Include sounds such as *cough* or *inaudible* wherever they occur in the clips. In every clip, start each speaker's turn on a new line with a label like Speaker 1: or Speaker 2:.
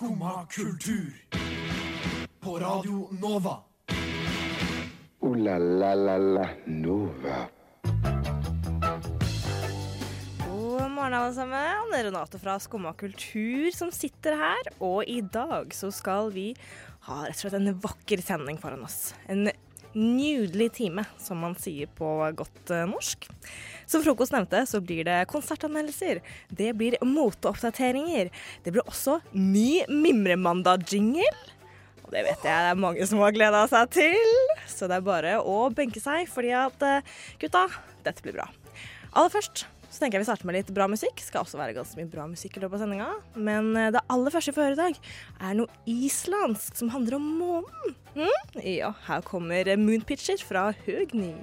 Speaker 1: Skumma kultur. På Radio Nova.
Speaker 2: O-la-la-la-la Nova.
Speaker 3: God morgen, alle sammen. Det er Renate fra Skumma kultur som sitter her. Og i dag så skal vi ha rett og slett en vakker sending foran oss. En nydelig time, som man sier på godt eh, norsk. Som frokost nevnte, så blir det konsertanmeldelser. Det blir moteoppdateringer. Det blir også ny Mimremandag-jingle. Og det vet jeg det er mange som har gleda seg til. Så det er bare å benke seg, fordi at eh, gutta, dette blir bra. Aller først så tenker jeg vi starter med litt bra musikk. Skal også være ganske mye bra musikk i løpet av sendinga. Men eh, det aller første vi får høre i dag, er noe islandsk som handler om månen. Mm? Ja, her kommer Moonpitcher fra Høgni.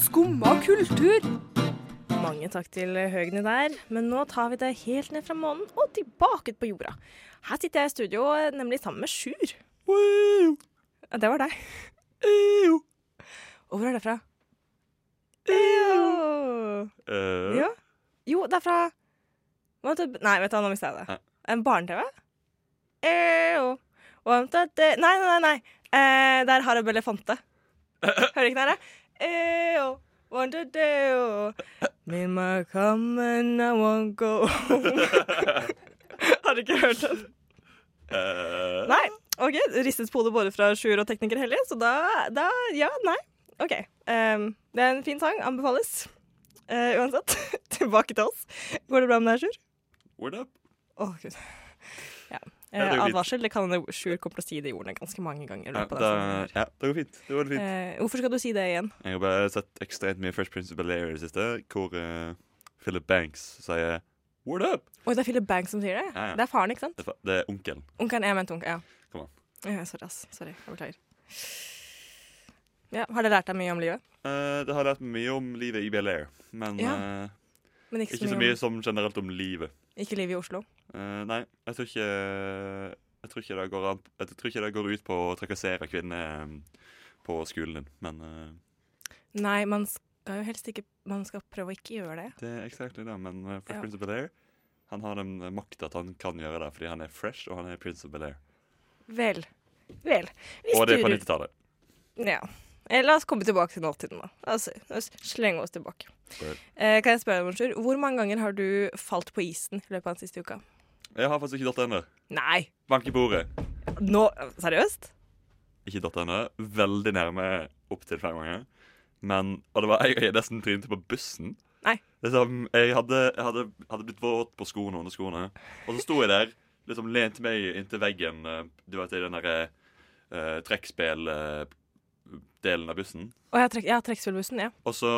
Speaker 4: Skumma kultur.
Speaker 3: Mange takk til Høgni der, men nå tar vi det helt ned fra månen og tilbake på jorda. Her sitter jeg i studio, nemlig sammen med Sjur. Det var deg. Og hvor er det fra?
Speaker 5: Eh,
Speaker 3: Ja. Jo, det er fra Nei, vet du, nå mista jeg det. En barne-TV? Nei, nei, nei. nei. Eh, det er Harald Belafonte. *laughs* Hører ikke dere? Ew. Want to do Me my come and I won't go. *laughs* Har du ikke hørt den?
Speaker 5: Uh.
Speaker 3: Nei. OK. Ristet på hodet både fra Sjur og tekniker Hellig, så da, da Ja, nei. OK. Um, det er en fin sang. Anbefales. Uh, uansett, *laughs* tilbake til oss. Går det bra med deg, Sjur?
Speaker 5: Word up.
Speaker 3: Å, gud. Ja.
Speaker 5: Ja,
Speaker 3: Eh,
Speaker 5: det
Speaker 3: advarsel. Det kan hende Sjur kommer til å si det ordene ganske mange ganger.
Speaker 5: Ja, da, ja, det går fint. Det går fint.
Speaker 3: Eh, hvorfor skal du si det igjen?
Speaker 5: Jeg har bare sett ekstremt mye First Prince of Bel-Air i det siste, hvor uh, Philip Banks sier Word up!
Speaker 3: Oi, det er Philip Banks som sier det?
Speaker 5: Ja.
Speaker 3: Det er faren, ikke sant?
Speaker 5: Det er, det er onkelen.
Speaker 3: Onkelen. Jeg mente onkel. Ja.
Speaker 5: On.
Speaker 3: Sorry, ass. Sorry. Jeg beklager. Ja, har det lært deg mye om livet?
Speaker 5: Uh, det har lært mye om livet i Bel-Air, men
Speaker 3: Ja.
Speaker 5: uh,
Speaker 3: Men ikke,
Speaker 5: ikke så mye som generelt om livet.
Speaker 3: Ikke livet i Oslo?
Speaker 5: Uh, nei, jeg tror ikke jeg tror ikke, an, jeg tror ikke det går ut på å trakassere kvinner på skolen din, men
Speaker 3: Nei, man skal jo helst ikke Man skal prøve å ikke gjøre det.
Speaker 5: det er exakt det. Men uh, Fresh
Speaker 3: Ja.
Speaker 5: Prince of Bel-Air han har den makta at han kan gjøre det, fordi han er fresh, og han er Prince of Bel-Air.
Speaker 3: Vel. Vel. Hvis
Speaker 5: Og det er på 90-tallet.
Speaker 3: Ja. Eh, La oss komme tilbake til nåtiden, da. Altså, la oss slenge oss tilbake. Eh, kan jeg spørre deg, Monsjur, hvor mange ganger har du falt på isen i løpet av den siste uka?
Speaker 5: Jeg har faktisk ikke datt ennå.
Speaker 3: Nei!
Speaker 5: Bank i bordet.
Speaker 3: Nå Seriøst?
Speaker 5: Ikke datt ennå. Veldig nærme opptil flere ganger. Men, og det var jeg, jeg nesten trynte på bussen.
Speaker 3: Nei.
Speaker 5: Liksom, jeg hadde, hadde, hadde blitt våt på skoene under skoene. Og så sto jeg der, liksom lente meg inntil veggen, eh, du vet, i den derre uh, trekkspill-delen av bussen.
Speaker 3: Og jeg har trekk, ja, trekkspillbussen, ja.
Speaker 5: Og så,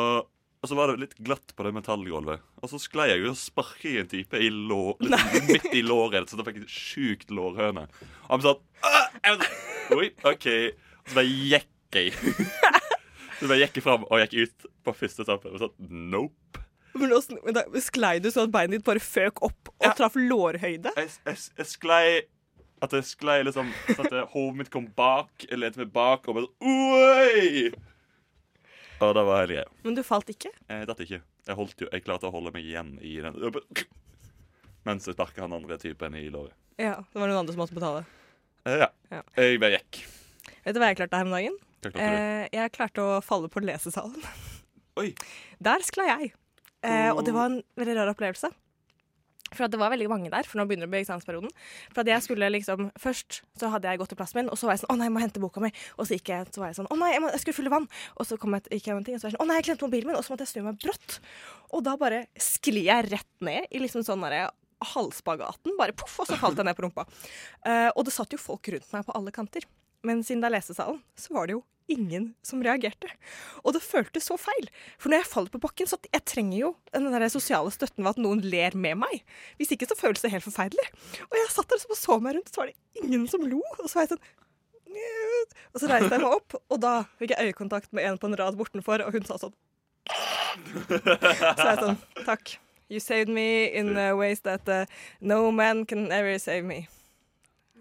Speaker 5: og så var det litt glatt på det metallgulvet. Og så sklei jeg jo og sparket i en type i lår, *laughs* liksom, midt i låret, så da fikk jeg sjukt lårhøne. Og han sånn Oi, OK. Og så bare gikk jeg. Så bare gikk jeg fram og gikk ut på første etappe og sånn Nope.
Speaker 3: Men da sklei du sånn at beinet ditt bare føk opp og
Speaker 5: Ja.
Speaker 3: traff lårhøyde?
Speaker 5: Jeg, jeg, jeg sklei At jeg sklei liksom Sånn at hodet mitt kom bak. Jeg lente meg bak og bare Oi! Og det var hele greia.
Speaker 3: Men du falt ikke?
Speaker 5: Jeg datt ikke. Jeg, holdt jo, jeg klarte å holde meg igjen i den *clears throat* Mens jeg sparka han andre typen i låret.
Speaker 3: Ja, det var noen andre som måtte betale.
Speaker 5: Eh, ja.
Speaker 3: Ja.
Speaker 5: Jeg bare gikk.
Speaker 3: Vet du hva jeg klarte her om dagen?
Speaker 5: Klarte?
Speaker 3: Eh, jeg klarte å falle på lesesalen.
Speaker 5: Oi.
Speaker 3: Der sklei jeg. Eh, og det var en veldig rar opplevelse. For det var veldig mange der, for nå begynner det å bli eksamensperioden. For at jeg skulle liksom, Først så hadde jeg gått til plassen min, og så var jeg sånn Å nei, jeg må hente boka mi. Og så gikk jeg, så var jeg sånn Å nei, jeg, må, jeg skulle fylle vann. Og så kom jeg, gikk jeg en ting, og så var jeg sånn Å nei, jeg glemte mobilen min. Og så måtte jeg snu meg brått. Og da bare sklir jeg rett ned i liksom sånn derre halvspagaten. Bare poff, og så falt jeg ned på rumpa. Uh, og det satt jo folk rundt meg på alle kanter. Men siden det er lesesalen, så var det jo ingen som reagerte. Og det føltes så feil. For når jeg faller på bakken, så jeg trenger jo den der sosiale støtten ved at noen ler med meg. Hvis ikke så føles det helt forferdelig. Og jeg satt der og så meg rundt, så var det ingen som lo. Og så var jeg sånn. Og så reiste jeg meg opp, og da fikk jeg øyekontakt med en på en rad bortenfor, og hun sa sånn Så jeg sånn Takk. You saved me in ways that uh, no man can ever save me.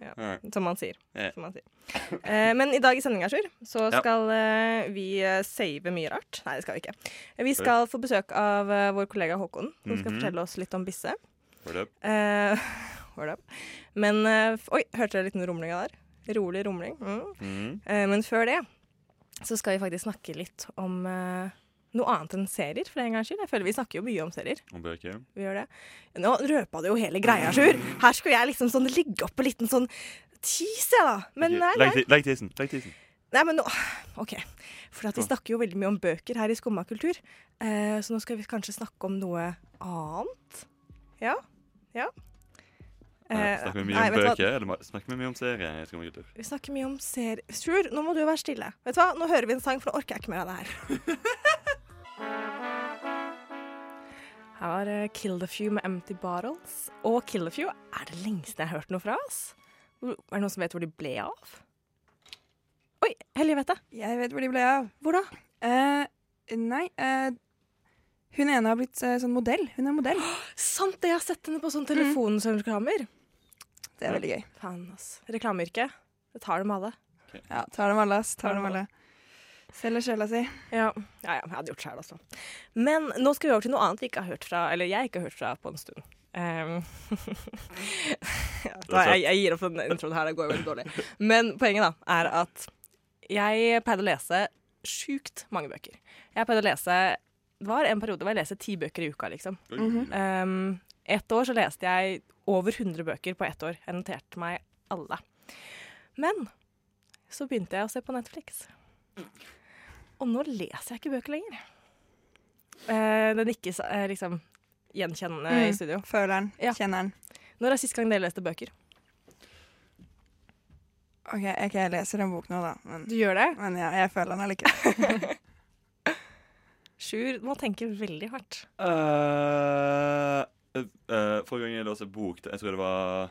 Speaker 3: Ja, som man sier. Som man sier. Eh, men i dag i sendinga, Sjur, så skal eh, vi eh, save mye rart. Nei, det skal vi ikke. Vi skal få besøk av eh, vår kollega Håkon, som skal
Speaker 5: Mhm.
Speaker 3: fortelle oss litt om Bisse.
Speaker 5: Word up.
Speaker 3: Eh, *laughs* var det. Men eh, f- Oi, hørte dere en liten rumling der? Rolig rumling. Mm.
Speaker 5: Mm.
Speaker 3: Eh, men før det så skal vi faktisk snakke litt om eh, noe annet enn serier, for en gangs skyld. Jeg føler vi snakker jo mye om serier.
Speaker 5: om bøker.
Speaker 3: Vi gjør det. Nå røpa du jo hele greia, Sjur. Her skulle jeg liksom sånn ligge opp en liten sånn tease, jeg, da. Men nei, nei.
Speaker 5: Legg tisen. Legg tisen.
Speaker 3: nei men nå OK. For at vi snakker jo veldig mye om bøker her i Skumma kultur. Eh, så nå skal vi kanskje snakke om noe annet. Ja. Ja.
Speaker 5: Eh, snakker vi mye om bøker, eller snakker vi mye om serier? i Skummakultur?
Speaker 3: Vi snakker mye om serier. Sjur, nå må du være stille. Vet du hva? Nå hører vi en sang, for nå orker jeg ikke mer av det her. *laughs* var eh, Kill the Few med Empty Bottles. Og Kill the Few er det lengste jeg har hørt noe fra oss. Er det noen som vet hvor de ble av? Oi, Hellige vet det.
Speaker 4: Jeg vet hvor de ble av.
Speaker 3: Hvor da?
Speaker 4: Uh, nei, uh, hun ene har blitt uh, sånn modell. Hun er modell.
Speaker 3: Sant det, jeg har sett henne på sånn telefon som reklamer.
Speaker 4: Det er veldig gøy.
Speaker 3: Faen, ass. Reklameyrket. Det tar dem alle.
Speaker 4: Ja, tar dem alle, ass. Tar dem alle. Selger sjela si.
Speaker 3: Ja. ja, ja, jeg hadde gjort sjæl, altså. Men nå skal vi over til noe annet vi ikke har hørt fra, eller jeg ikke har hørt fra på en stund. *laughs* Um, da, jeg, jeg gir opp den introen her, det går jo veldig dårlig. Men poenget da, er at jeg pleide å lese sjukt mange bøker. Jeg pleide å lese Det var en periode hvor jeg leste ti bøker i uka, liksom.
Speaker 5: Mm
Speaker 4: -hmm.
Speaker 3: Um, ett år så leste jeg over 100 bøker på ett år. Jeg noterte meg alle. Men så begynte jeg å se på Netflix. Og nå leser jeg ikke bøker lenger. Eh, det nikkes eh, liksom gjenkjennende i
Speaker 4: Mm.
Speaker 3: studio.
Speaker 4: Føler den.
Speaker 3: Ja.
Speaker 4: Kjenner den.
Speaker 3: Når er sist gang dere leste bøker?
Speaker 4: OK, jeg, jeg leser en bok nå, da. Men,
Speaker 3: Du gjør det?
Speaker 4: men ja, jeg føler den allikevel. *laughs*
Speaker 3: Sjur må tenke veldig hardt.
Speaker 5: Uh, uh, eh, forrige gang jeg leste bok Jeg tror det var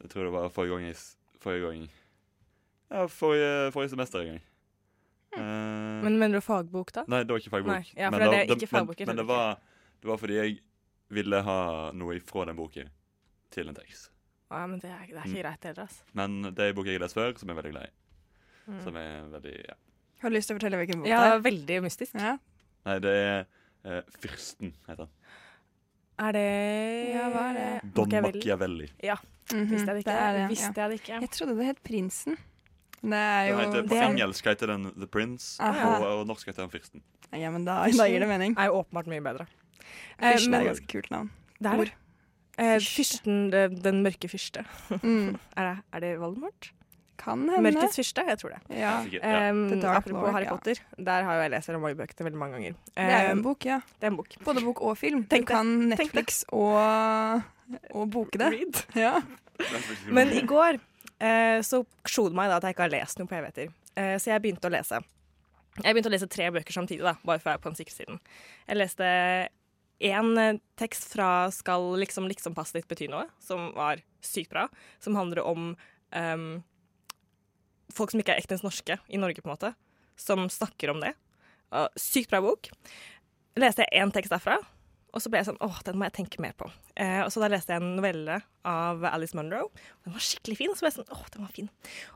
Speaker 5: Jeg tror det var forrige gang jeg, Forrige gang Ja, forrige, forrige semester en gang. Eh,
Speaker 3: Men mener du fagbok, da?
Speaker 5: nei, det var ikke fagbok.
Speaker 3: Nei, ja,
Speaker 5: Men
Speaker 3: det det-
Speaker 5: det-
Speaker 3: ikke fagboker
Speaker 5: Men, men det, var, det var fordi jeg ville ha noe ifra den boken til en tekst.
Speaker 3: Ja, men det er, det er ikke greit heller, altså.
Speaker 5: Men det er en bok jeg har lest før, som jeg er veldig glad i.
Speaker 3: Mm.
Speaker 5: Som er veldig ja.
Speaker 4: Har du lyst til å fortelle hvilken bok
Speaker 3: Ja,
Speaker 4: det
Speaker 3: det
Speaker 4: er?
Speaker 3: Ja, veldig mystisk.
Speaker 4: Ja.
Speaker 5: Nei, det er uh, Fyrsten, heter den.
Speaker 3: Er det
Speaker 4: Ja, hva er det?
Speaker 5: Don
Speaker 3: Machiavelli?
Speaker 5: Ja.
Speaker 4: Mm -hmm.
Speaker 3: Visste jeg det ikke.
Speaker 4: er det,
Speaker 3: Visste jeg det ikke.
Speaker 4: Jeg trodde det het Prinsen. Det er jo
Speaker 5: heter, på
Speaker 3: det er-
Speaker 5: engelsk heter den The Prince,
Speaker 4: Aha.
Speaker 5: og, og norsk heter den Fyrsten.
Speaker 4: Ja, men da, da gir det mening.
Speaker 3: Er jo åpenbart mye bedre. Eh,
Speaker 4: Fyrsten er et ganske kult navn.
Speaker 3: Det er det. Eh, fyrsten, den mørke fyrste.
Speaker 4: Mm. *laughs*
Speaker 3: Er det, er det Voldemort?
Speaker 4: Kan hende.
Speaker 3: Mørkets fyrste? Jeg tror det.
Speaker 4: Ja.
Speaker 5: Ja.
Speaker 3: Um,
Speaker 4: The
Speaker 3: apropos
Speaker 4: Lord,
Speaker 3: Harry
Speaker 4: ja.
Speaker 3: Potter, der har jo jeg lest Romoy-bøkene veldig mange ganger.
Speaker 4: Det er jo
Speaker 3: Um,
Speaker 4: en bok, ja.
Speaker 3: Det er en bok.
Speaker 4: Både bok og film.
Speaker 3: Tenk
Speaker 4: du kan Netflix og, og boke det.
Speaker 3: Read.
Speaker 4: Ja.
Speaker 3: Men i går eh, så slo det meg da at jeg ikke har lest noe på evigheter. Eh, så jeg begynte å lese. Jeg begynte å lese tre bøker samtidig, da, bare for å være på den sikre siden. Jeg leste én eh, tekst fra 'Skal liksom liksom passe ditt bety noe', som var sykt bra. Som handler om um, folk som ikke er ektens norske i Norge, på en måte. Som snakker om det. Og sykt bra bok. Leste jeg én tekst derfra, og så ble jeg sånn åh, den må jeg tenke mer på. Eh, og så da leste jeg en novelle av Alice Munro. Den var skikkelig fin. Så ble jeg sånn, åh, den var fin.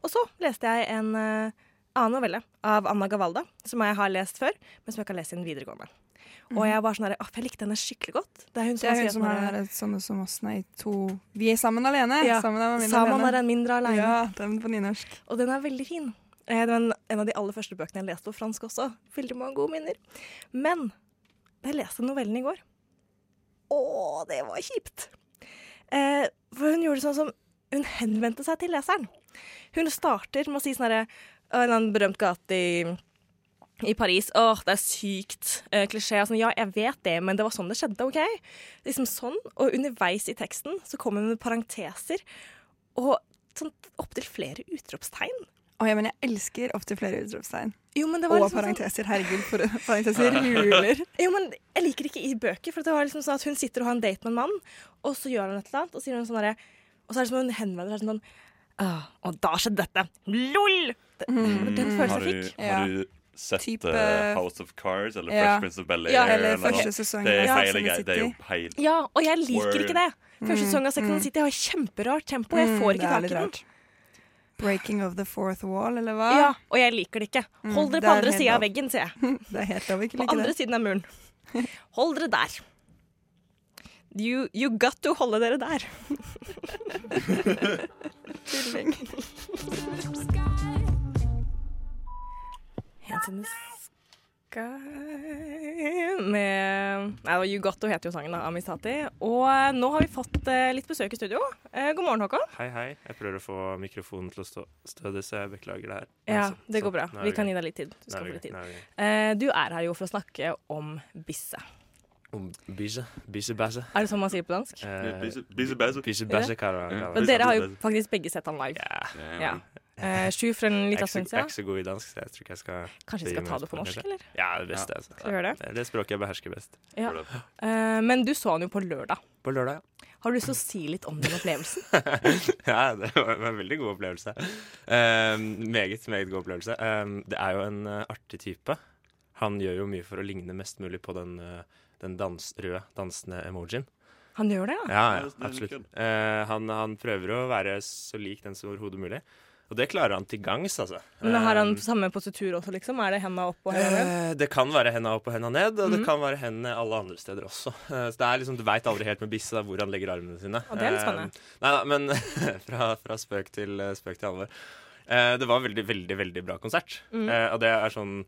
Speaker 3: Og så leste jeg en eh, annen novelle av Anna Gavalda, som jeg har lest før, men som jeg ikke har lest i den videregående. Og jeg var sånn åh, jeg likte henne skikkelig godt. Det er hun
Speaker 4: Det
Speaker 3: som,
Speaker 4: er
Speaker 3: har
Speaker 4: hun som har
Speaker 3: der,
Speaker 4: sånne som oss, nei, to Vi er sammen alene.
Speaker 3: Ja.
Speaker 4: Sammen er sammen mindre
Speaker 3: er
Speaker 4: alene.
Speaker 3: en mindre alene.
Speaker 4: Ja, den på nynorsk.
Speaker 3: Og den er veldig fin. Eh, Det var en, en av de aller første bøkene jeg leste på fransk også. Veldig mange gode minner. Men jeg leste novellen i går Å, det var kjipt! Eh, for hun gjorde det sånn som Hun henvendte seg til leseren. Hun starter med å si sånn herre En berømt gate i, i Paris. Åh, det er sykt eh, klisjé. Sånn, ja, jeg vet det, men det var sånn det skjedde, OK? Liksom sånn. Og underveis i teksten så kommer hun med parenteser og sånn opptil flere utropstegn.
Speaker 4: Å ja, men jeg elsker opptil flere utropstegn.
Speaker 3: Jo, men det var
Speaker 4: Og
Speaker 3: liksom sånn,
Speaker 4: parenteser. Herregud, for parenteser ruler.
Speaker 3: jo, men jeg liker det ikke i bøker, for det var liksom sånn at hun sitter og har en date med en mann, og så gjør hun et eller annet, og, så sier hun sånn der, og så er det som om hun henvender seg sånn «Åh, Og da skjedde dette! LOL! Det, mm. den følelsen jeg
Speaker 5: fikk.
Speaker 3: fikk.
Speaker 4: du,
Speaker 5: har du sett
Speaker 4: Type-
Speaker 5: uh, House of Cards eller
Speaker 4: Ja.
Speaker 5: Fresh Prince of Bel-Air?
Speaker 3: Ja,
Speaker 4: Eller første sesong
Speaker 5: Det er greie. Det er jo feil.
Speaker 3: Ja, og jeg liker
Speaker 5: Word.
Speaker 3: ikke det. Første sesong av Sex and
Speaker 4: mm.
Speaker 3: City har kjemperart tempo. Jeg får
Speaker 4: Mm,
Speaker 3: ikke tak i den.
Speaker 4: Breaking of the fourth wall, eller hva?
Speaker 3: Ja, og jeg liker det ikke.
Speaker 4: Mm,
Speaker 3: Hold dere på andre sida av veggen, sier jeg. *laughs*
Speaker 4: Det er helt lov ikke like På
Speaker 3: andre
Speaker 4: det.
Speaker 3: siden av muren. *laughs* Hold dere der. You, you got to holde dere der. *laughs*
Speaker 4: Tulling.
Speaker 3: Hands in the sky med Nei, det var You heter jo sangen, da, Amisati. Og eh, nå har vi fått eh, litt besøk i studio. Eh, god morgen, Håkon.
Speaker 6: Hei, hei. Jeg prøver å få mikrofonen til å stå stødig, så jeg beklager det her.
Speaker 3: Ja,
Speaker 6: altså,
Speaker 3: det går bra. Vi kan gi deg litt tid. Du skal få litt tid. Eh, du er her jo for å snakke om bisse.
Speaker 6: Om bisse? Bissebæsje.
Speaker 3: Er det sånn man sier på dansk?
Speaker 6: Eh, det?
Speaker 3: dere har jo faktisk begge sett han live.
Speaker 6: Ja.
Speaker 3: Ja. Eh, Sju for en
Speaker 6: er
Speaker 3: liten
Speaker 6: ikke så- jeg er ikke så god i dansk, så jeg tror ikke jeg skal
Speaker 3: Kanskje vi skal ta det på norsk, eller?
Speaker 6: Ja, det beste. Altså.
Speaker 3: ja. vi gjøre det?
Speaker 6: Det er det språket jeg behersker best.
Speaker 3: Ja. Eh, men du så han jo på lørdag.
Speaker 6: På lørdag,
Speaker 3: Har du lyst til å si litt om den opplevelsen? *laughs*
Speaker 6: ja. det var en veldig god opplevelse. Eh, meget, meget god opplevelse. Eh, det er jo en eh, artig type. Han gjør jo mye for å ligne mest mulig på den, eh, den dans, røde dansende emojien.
Speaker 3: Han gjør det, ja?
Speaker 6: Ja,
Speaker 5: Ja,
Speaker 6: ja
Speaker 5: det er
Speaker 6: absolutt. Eh, han, han prøver å være så lik den som overhodet mulig. Og det klarer han til gangs, altså.
Speaker 3: Men har han
Speaker 6: Eh,
Speaker 3: samme positur også, liksom? Er det henda opp og henda ned?
Speaker 6: Eh, det kan være henda opp og henda ned, og
Speaker 3: Mhm.
Speaker 6: det kan være hendene alle andre steder også. Eh, så det er liksom, Du veit aldri helt med bisse hvor han legger armene sine.
Speaker 3: Og det er litt spennende.
Speaker 6: Eh, nei da, men *laughs* fra, fra spøk til eh, spøk til alvor. Det var veldig, veldig veldig bra konsert.
Speaker 3: Mhm.
Speaker 6: Eh, og det er sånn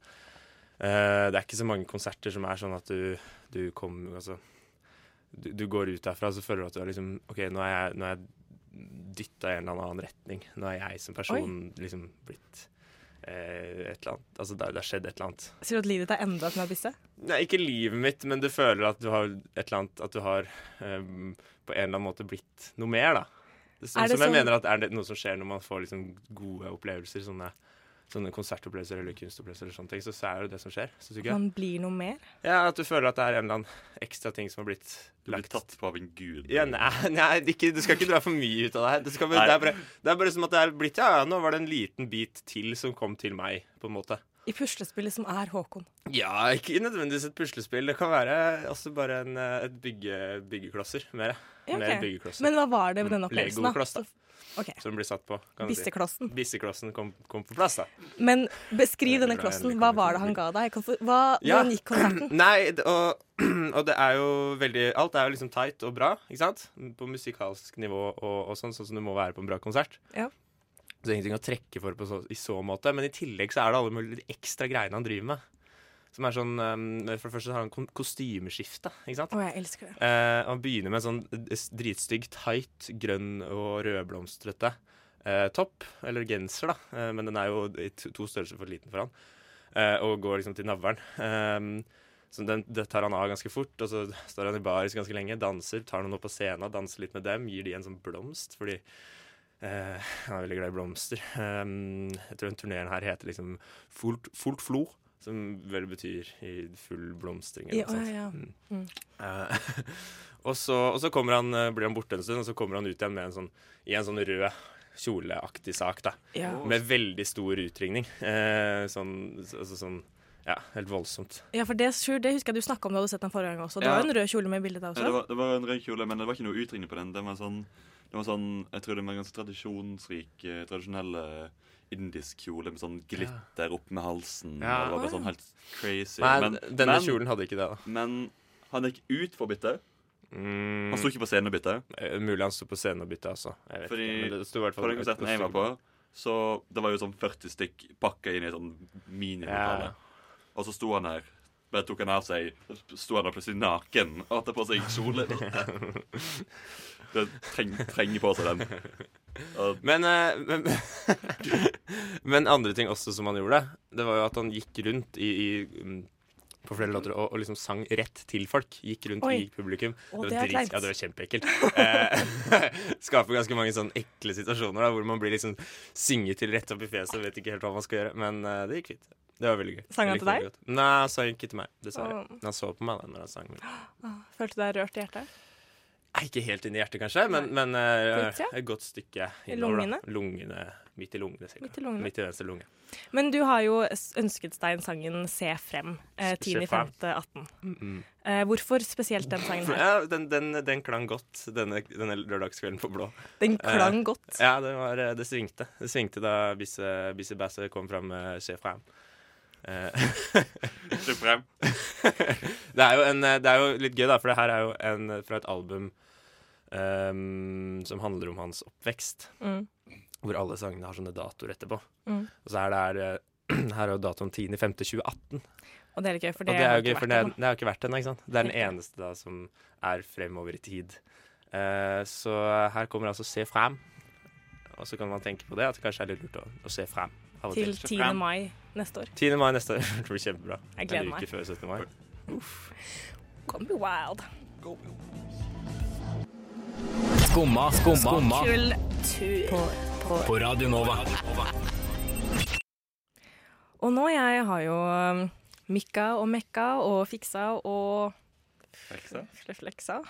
Speaker 6: Det er ikke så mange konserter som er sånn at du, du kommer Altså du, du går ut derfra og så føler du at du er liksom OK, nå er jeg, nå er jeg dytta i en eller annen retning. Nå er jeg som person liksom blitt eh, et eller annet Altså det, har skjedd et eller annet.
Speaker 3: Sier du at livet ditt er endret med bisse?
Speaker 6: Nei, ikke livet mitt, men du føler at du har et eller annet At du har ehm, på en eller annen måte blitt noe mer, da. Det, som som jeg
Speaker 3: sånn-
Speaker 6: mener at er det noe som skjer når man får liksom gode opplevelser, sånne, sånne konsertopplevelser eller kunstopplevelser, eller sånne ting, så, så er det det som skjer. Så.
Speaker 3: Man blir noe mer?
Speaker 6: Ja, At du føler at det er en eller annen ekstra ting som har blitt lagt.
Speaker 5: Du blir tatt på av en gud.
Speaker 6: ja, nei, nei ikke, du skal ikke dra for mye ut av det her. Det, skal, det, er bare, det er bare som at det er blitt Ja, nå var det en liten bit til som kom til meg, på en måte.
Speaker 3: I puslespillet som er Håkon.
Speaker 6: Ja, ikke nødvendigvis et puslespill. Det kan være også bare en, eh, et bygge, byggeklosser. Mer.
Speaker 3: Ja,
Speaker 6: Mer
Speaker 3: ok.
Speaker 6: byggeklosser.
Speaker 3: Men hva var det med den opplevelsen?
Speaker 6: Legokloss, da.
Speaker 3: Ok,
Speaker 6: Som blir satt på. kan du si.
Speaker 3: Bisseklossen.
Speaker 6: Bisseklossen kom, kom på plass, da.
Speaker 3: Men beskriv denne klossen. Hva var det han ga deg? Hva,
Speaker 6: Ja.
Speaker 3: Hvordan gikk konserten? *clears throat*
Speaker 6: Nei, og, *clears throat* og det er jo veldig Alt er jo liksom tight og bra, ikke sant? På musikalsk nivå og, og sånn, sånn som det må være på en bra konsert.
Speaker 3: Ja.
Speaker 6: Så det er ingenting å trekke for på så, i så måte. Men i tillegg så er det alle mulige ekstra greiene han driver med. Som er sånn um, For det første har han kostymeskifte, ikke sant?
Speaker 3: Å, jeg elsker det.
Speaker 6: Uh, han begynner med en sånn eh, dritstygg, tight, grønn og rødblomstrete uh, topp, eller genser, da. Uh, men den er jo i to to størrelser for liten for han. Og går liksom til navlen. Eh, så den, det tar han av ganske fort, og så står han i baris ganske lenge, danser, tar noen opp på scenen, danser litt med dem, gir de en sånn blomst, fordi han er veldig glad i blomster. Eh, jeg tror den turneen her heter liksom Fult, fullt flo, som vel betyr i full blomstring. eller
Speaker 3: Ja,
Speaker 6: noe sånt.
Speaker 3: ja, ja.
Speaker 6: Mm.
Speaker 3: Mm.
Speaker 6: Eh, *laughs* og, så, og så kommer han, eh, blir han borte en stund, og så kommer han ut igjen med en sånn, i en sånn rød kjoleaktig sak. da
Speaker 3: Ja.
Speaker 6: Med veldig stor utringning. Eh, sånn, altså sånn Ja, helt voldsomt.
Speaker 3: ja, for det, det husker jeg du snakka om da du hadde sett den forrige gang også. Det
Speaker 5: Ja.
Speaker 3: var en rød kjole med bilde der
Speaker 5: Ja, det,
Speaker 3: også.
Speaker 5: var, det var en rød kjole, men det var ikke noe utringning på den. Den var sånn, den var sånn Jeg tror det var en ganske tradisjonsrik, tradisjonelle tradisjonell eh, indisk kjole med sånn glitter opp med halsen.
Speaker 6: Ja.
Speaker 5: Og det var bare sånn helt crazy.
Speaker 6: Nei,
Speaker 5: men,
Speaker 6: denne
Speaker 5: men,
Speaker 6: kjolen hadde ikke det. da
Speaker 5: men han gikk ut for å bytte.
Speaker 6: mm,
Speaker 5: Han sto ikke på scenen og bytte.
Speaker 6: eh, Mulig han sto på scenen og bytte, altså. Jeg
Speaker 5: Fordi
Speaker 6: ikke,
Speaker 5: På den konserten jeg var på, så det var jo sånn 40 stykk pakka inn i sånn minilokale.
Speaker 6: Ja.
Speaker 5: Og så sto han der. Bare tok han av seg sto han der plutselig naken og hadde på seg kjole. *laughs* *laughs* Det treng, trenger på seg den. Og,
Speaker 6: Men, eh, men, *laughs* men andre ting også som han gjorde, det var jo at han gikk rundt i, i mm, på flere låter og, og liksom sang rett til folk. Gikk rundt
Speaker 3: Oi.
Speaker 6: i publikum.
Speaker 3: Å,
Speaker 6: det,
Speaker 3: det
Speaker 6: var drit, ja, det var kjempeekkelt. Eh, *laughs* skaper ganske mange sånn ekle situasjoner da, hvor man blir liksom synget til rett opp i fjeset og vet ikke helt hva man skal gjøre. Men eh, det gikk fint. Det var veldig gøy.
Speaker 3: Sang han til deg?
Speaker 6: det. Nei, han sang ikke til meg, dessverre.
Speaker 3: Åh.
Speaker 6: Han så på meg da når han sang.
Speaker 3: Ah, Følte du deg rørt i hjertet?
Speaker 6: Ikke helt inn i hjertet, kanskje, men, men
Speaker 3: uh,
Speaker 6: et godt stykke innover.
Speaker 3: lungene?
Speaker 6: Da. Lungene? Midt i lungene, sikkert.
Speaker 3: Midt i lungene.
Speaker 6: Midt i venstre lunge.
Speaker 3: Men du har jo ønsket deg en sangen 'Se frem' eh, 10.5.18.
Speaker 6: Mm.
Speaker 3: Eh, hvorfor spesielt den sangen her?
Speaker 6: ja, den, den, den klang godt denne, denne lørdagskvelden på blå.
Speaker 3: Den klang godt.
Speaker 6: Ja, det, var, det svingte. Det svingte da Bisse, Bisse Basse kom fram med Se frem. *laughs*
Speaker 5: Se frem. *laughs*
Speaker 6: det, er jo en, eh, det er jo litt gøy, da, for det her er jo en eh, fra et album ehm, som handler om hans oppvekst.
Speaker 3: Mm.
Speaker 6: Hvor alle sangene har sånne datoer etterpå.
Speaker 3: Mm.
Speaker 6: Og så er det her, eh, *clears throat* her er jo datoen 10.5.2018.
Speaker 3: Og det er litt gøy, for det,
Speaker 6: det er jo gøy,
Speaker 3: ikke
Speaker 6: for
Speaker 3: vært
Speaker 6: det,
Speaker 3: ennå.
Speaker 6: det har ikke vært ennå, ikke sant? Det er den eneste da som er fremover i tid. Uh, så her kommer altså 'se frem'. Og så kan man tenke på det, at det kanskje er litt lurt å, å se frem. Av og
Speaker 3: Til
Speaker 6: til.
Speaker 3: 10. mai neste år.
Speaker 6: 10. mai neste år. *laughs* Det blir kjempebra.
Speaker 3: Jeg gleder
Speaker 6: en
Speaker 3: meg.
Speaker 6: uke før 17. mai.
Speaker 3: Gonna be wild.
Speaker 7: Skumma, skumma,
Speaker 3: Kultur.
Speaker 7: på Radio Nova.
Speaker 3: Og nå jeg har jo um, mikka og mekka og fiksa og
Speaker 5: Fiksa.
Speaker 3: fleksa.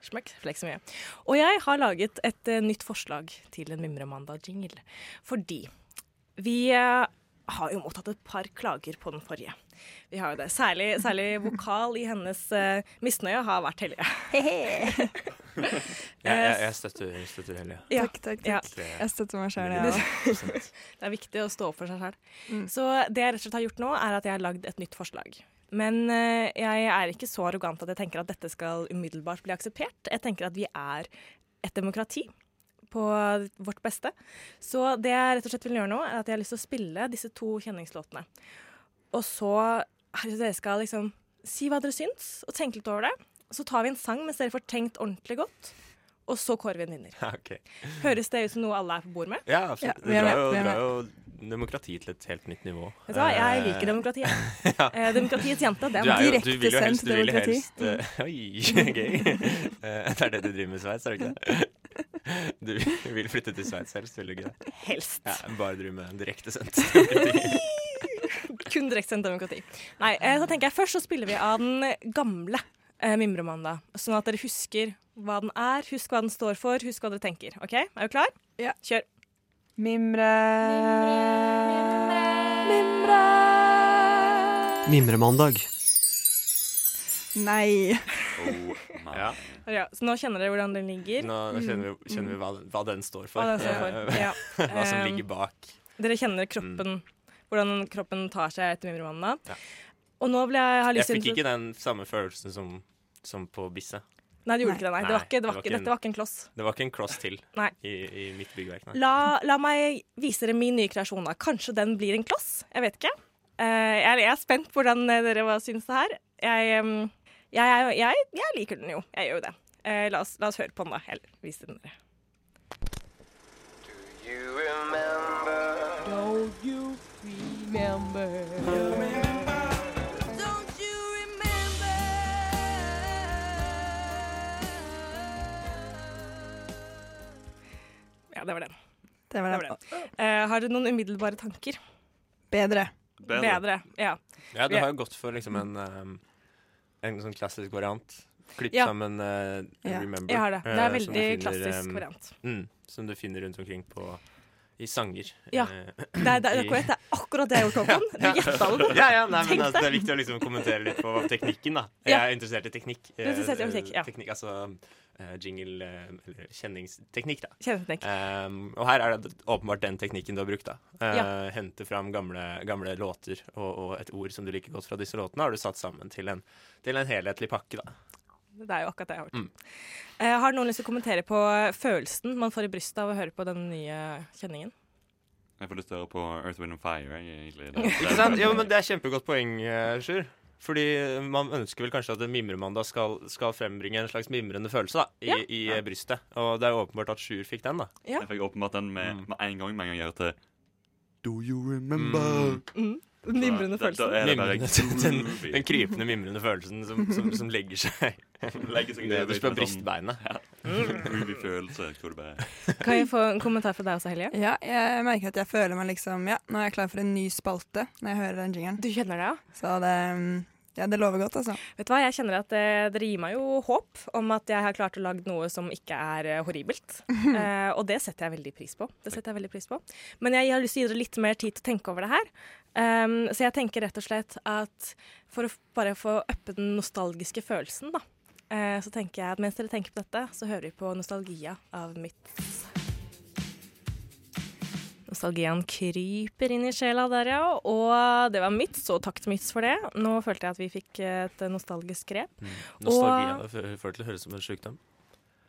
Speaker 3: Smekk, fleksa mye. Og jeg har laget et eh, nytt forslag til en Mimremandag-jingle. Fordi vi eh, har jo mottatt et par klager på den forrige. Vi har jo det. Særlig, særlig vokal i hennes uh, misnøye har vært hellige. *laughs*
Speaker 6: Jeg, jeg, jeg støtter, støtter Hellige.
Speaker 3: Ja.
Speaker 4: Takk, takk,
Speaker 3: Ja.
Speaker 4: Jeg støtter meg sjøl, jeg òg.
Speaker 3: Det er viktig å stå opp for seg selv.
Speaker 4: Mm.
Speaker 3: Så det jeg rett og slett har gjort nå, er at jeg har lagd et nytt forslag. Men uh, jeg er ikke så arrogant at jeg tenker at dette skal umiddelbart bli akseptert. Jeg tenker at vi er et demokrati på vårt beste. Så det jeg rett og slett vil gjøre nå, er at jeg har lyst til å spille disse to kjenningslåtene. Og så det dere skal liksom si hva dere syns, og tenke litt over det. Så tar vi en sang mens dere får tenkt ordentlig godt, og så kårer vi en vinner. *laughs*
Speaker 6: Okay.
Speaker 3: Høres det ut som noe alle er på bord med?
Speaker 6: Ja, absolutt.
Speaker 4: Ja, vi
Speaker 6: det
Speaker 4: er
Speaker 6: drar jo,
Speaker 4: vi
Speaker 6: drar jo demokrati til et helt nytt nivå.
Speaker 3: Vet du hva, jeg
Speaker 6: Eh,
Speaker 3: liker demokratiet. *laughs* ja. demokratiets jente. Det er
Speaker 6: er jo,
Speaker 4: Direkte
Speaker 6: du vil jo helst, du vil
Speaker 4: demokrati.
Speaker 6: helst uh, *laughs* Oi, gøy. Eh, det er det du driver med i Sveits, er det ikke det? *laughs* Du vil flytte til Sveits helst, vil du ikke det?
Speaker 3: helst.
Speaker 6: Ja, bare drive med direktesendt demokrati. *laughs*
Speaker 3: Kun direktesendt demokrati. Nei, eh, så tenker jeg først så spiller vi av den gamle eh, Mimremandag. Sånn at dere husker hva den er, husk hva den står for, husk hva dere tenker. OK? Er du klar?
Speaker 4: Ja.
Speaker 3: Kjør.
Speaker 4: Mimre. Mimre.
Speaker 7: Mimremandag.
Speaker 4: Nei.
Speaker 5: Oh, my.
Speaker 6: Ja,
Speaker 3: Ja, så nå kjenner dere hvordan den ligger.
Speaker 6: nå kjenner vi, kjenner vi hva, hva den står for.
Speaker 3: Hva den står for. *laughs* Ja.
Speaker 6: Hva som ligger bak.
Speaker 3: Dere kjenner kroppen, hvordan kroppen tar seg etter mimremannen.
Speaker 6: Ja.
Speaker 3: Og nå vil jeg ha
Speaker 6: Jeg
Speaker 3: lyst til
Speaker 6: fikk ikke den samme følelsen som, som på Bisse.
Speaker 3: Nei, det gjorde ikke det. Nei. Det var ikke, det
Speaker 6: det
Speaker 3: var ikke,
Speaker 6: en-
Speaker 3: dette var ikke en kloss.
Speaker 6: Det var ikke en kloss til
Speaker 3: Nei.
Speaker 6: i, i mitt byggverk. Nei.
Speaker 3: La, la meg vise dere min nye kreasjon. da. Kanskje den blir en kloss? Jeg vet ikke. Uh, jeg, jeg er spent på hvordan eh, dere syns det her. Jeg, em, jeg, jeg, jeg, jeg liker den jo. Jeg gjør jo det. Eh, la, oss, la oss høre på den, da. Eller vise den dere. Do you remember? Don't you remember? Don't you remember? Ja, det var den.
Speaker 4: Det var
Speaker 3: den.
Speaker 4: det.
Speaker 3: var den. Eh, har du noen umiddelbare tanker?
Speaker 4: Bedre.
Speaker 5: Bedre.
Speaker 3: Bedre. Ja.
Speaker 6: Ja, du har jo gått for liksom en, um, en sånn klassisk variant. Klipp
Speaker 3: Ja.
Speaker 6: sammen uh,
Speaker 4: Ja,
Speaker 6: Remember.
Speaker 3: Jeg har det. Det
Speaker 6: eh,
Speaker 3: er
Speaker 6: som
Speaker 3: veldig
Speaker 6: finner,
Speaker 3: klassisk
Speaker 6: um,
Speaker 3: variant.
Speaker 6: Mm, som du finner rundt omkring på i sanger.
Speaker 3: Ja.
Speaker 6: Eh,
Speaker 3: Det er, det, er, akkurat, det er akkurat det jeg har gjort, Håkon. Du gjetta det.
Speaker 6: ja, ja, nei, men altså. Det er viktig å liksom kommentere litt på teknikken, da. Jeg er interessert i teknikk.
Speaker 3: Du er interessert i
Speaker 6: Eh,
Speaker 3: teknikk, ja.
Speaker 6: teknikk altså eh, jingle Eller kjenningsteknikk, da.
Speaker 3: Kjenningsteknikk.
Speaker 6: Um, og her er det åpenbart den teknikken du har brukt. da Uh,
Speaker 3: Ja.
Speaker 6: Hente fram gamle, gamle låter og, og et ord som du liker godt fra disse låtene, har du satt sammen til en, til en helhetlig pakke. da
Speaker 3: Det er jo akkurat det jeg har hørt.
Speaker 6: Mm.
Speaker 3: Eh, har noen lyst til å kommentere på følelsen man får i brystet av å høre på den nye kjenningen?
Speaker 5: Jeg får lyst til å høre på Earth, Wind and Fire. Egentlig. *laughs*
Speaker 6: Ikke sant? Jo, men Det er kjempegodt poeng, eh, Sjur. Fordi man ønsker vel kanskje at en mimremandag skal, skal frembringe en slags mimrende følelse da, i,
Speaker 3: Ja.
Speaker 6: i ja. brystet. Og det er jo åpenbart at Sjur fikk den. da
Speaker 3: Ja.
Speaker 5: Jeg fikk åpenbart den med,
Speaker 6: Mm.
Speaker 5: med en gang med en gang jeg hørte Do you remember?
Speaker 6: Mm.
Speaker 3: Den mimrende
Speaker 5: Da- da-
Speaker 3: følelsen.
Speaker 5: da det
Speaker 6: Mimrende, den, den krypende, mimrende følelsen som, som, som legger seg *laughs*
Speaker 5: Legger seg ned
Speaker 6: nederst på
Speaker 5: sånn-
Speaker 6: brystbeinet.
Speaker 5: Bare
Speaker 3: Kan jeg få en kommentar fra deg også, Helje?
Speaker 4: Ja, jeg merker at jeg føler meg liksom Ja, nå er jeg klar for en ny spalte når jeg hører den jingeren.
Speaker 3: Du kjenner det, ja?
Speaker 4: Så det mm, Ja, det lover godt, altså.
Speaker 3: Vet du hva, jeg kjenner at det, dere gir meg jo håp om at jeg har klart å lage noe som ikke er eh, horribelt. *laughs* Eh, og det setter jeg veldig pris på. Det setter jeg veldig pris på. Men jeg har lyst til å gi dere litt mer tid til å tenke over det her. Um, så jeg tenker rett og slett at for å bare få uppe den nostalgiske følelsen, da, eh, så tenker jeg at mens dere tenker på dette, så hører vi på Nostalgia av Myths. Nostalgien kryper inn i sjela der, ja. Og det var mitt, og takk til Myts for det. Nå følte jeg at vi fikk et nostalgisk grep.
Speaker 6: Nostalgi av det får til å høres som en sykdom.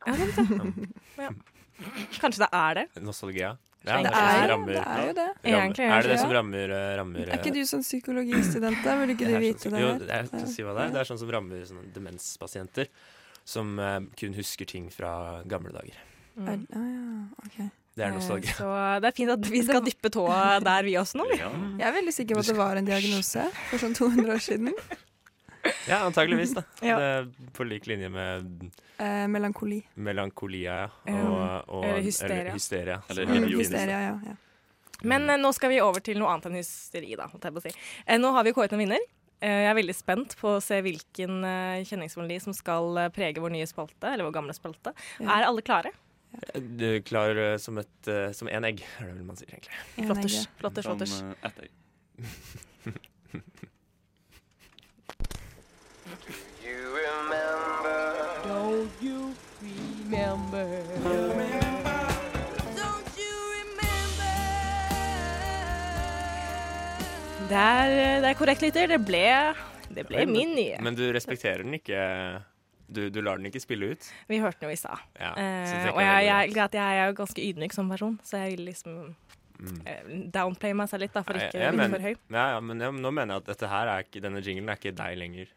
Speaker 3: Ja, det vet jeg. Ja. Kanskje det er det.
Speaker 6: Nostalgia.
Speaker 3: Det er
Speaker 6: det,
Speaker 4: jo-
Speaker 6: rammer-
Speaker 4: det er jo det.
Speaker 6: rammer-
Speaker 3: Egentlig,
Speaker 6: Er det det som rammer, eh, rammer
Speaker 4: Er ikke du sånn psykologistudent, da? Burde ikke du vite det
Speaker 6: Jo, jeg skal si hva det er. Det er sånn som rammer sånn, demenspasienter som uh, kun husker ting fra gamle dager.
Speaker 4: Er, ah, ja, ok.
Speaker 6: Det er
Speaker 3: Eh,
Speaker 6: nostalgi.
Speaker 3: Så det er fint at vi skal dyppe tåa der, vi også nå.
Speaker 5: Ja.
Speaker 4: Jeg er veldig sikker på at det var en diagnose for sånn 200 år siden.
Speaker 6: Ja, antageligvis, da.
Speaker 3: Ja.
Speaker 6: Det er på lik linje med
Speaker 4: Eh, melankoli.
Speaker 6: melankolia ja. Og, og
Speaker 3: Eller hysteria.
Speaker 6: Eller hysteria.
Speaker 5: Eller
Speaker 6: er
Speaker 4: Mm, hysteria, ja, ja.
Speaker 3: Men eh, nå skal vi over til noe annet enn hysteri, da. jeg på å si. Eh, nå har vi kåret en vinner. Eh, jeg er veldig spent på å se hvilken uh, kjenningsmelodi som skal eh, prege vår nye spalte, eller vår gamle spalte.
Speaker 4: Ja.
Speaker 3: Er alle klare?
Speaker 6: Du klar eh, som et eh, Som én egg, *laughs* er det vel man sier, egentlig.
Speaker 4: En
Speaker 3: Flotters.
Speaker 4: egg,
Speaker 3: flotters,
Speaker 5: Som
Speaker 3: flotters.
Speaker 5: eh, ett egg.
Speaker 3: Det er, det er korrekt, lytter. Det ble, det ble
Speaker 6: Men-
Speaker 3: min nye.
Speaker 6: Men du respekterer den ikke Du, du lar den ikke spille ut?
Speaker 3: Vi hørte den jo i stad.
Speaker 6: Ja,
Speaker 3: Eh, og jeg, jeg, jeg, jeg er jo ganske ydmyk som person, så jeg vil liksom
Speaker 6: Mm.
Speaker 3: eh, downplay meg selv litt, da, for ikke å bli for høy.
Speaker 6: Ja, ja, men jeg, nå mener jeg at dette her er ikke, denne jinglen er ikke deg lenger.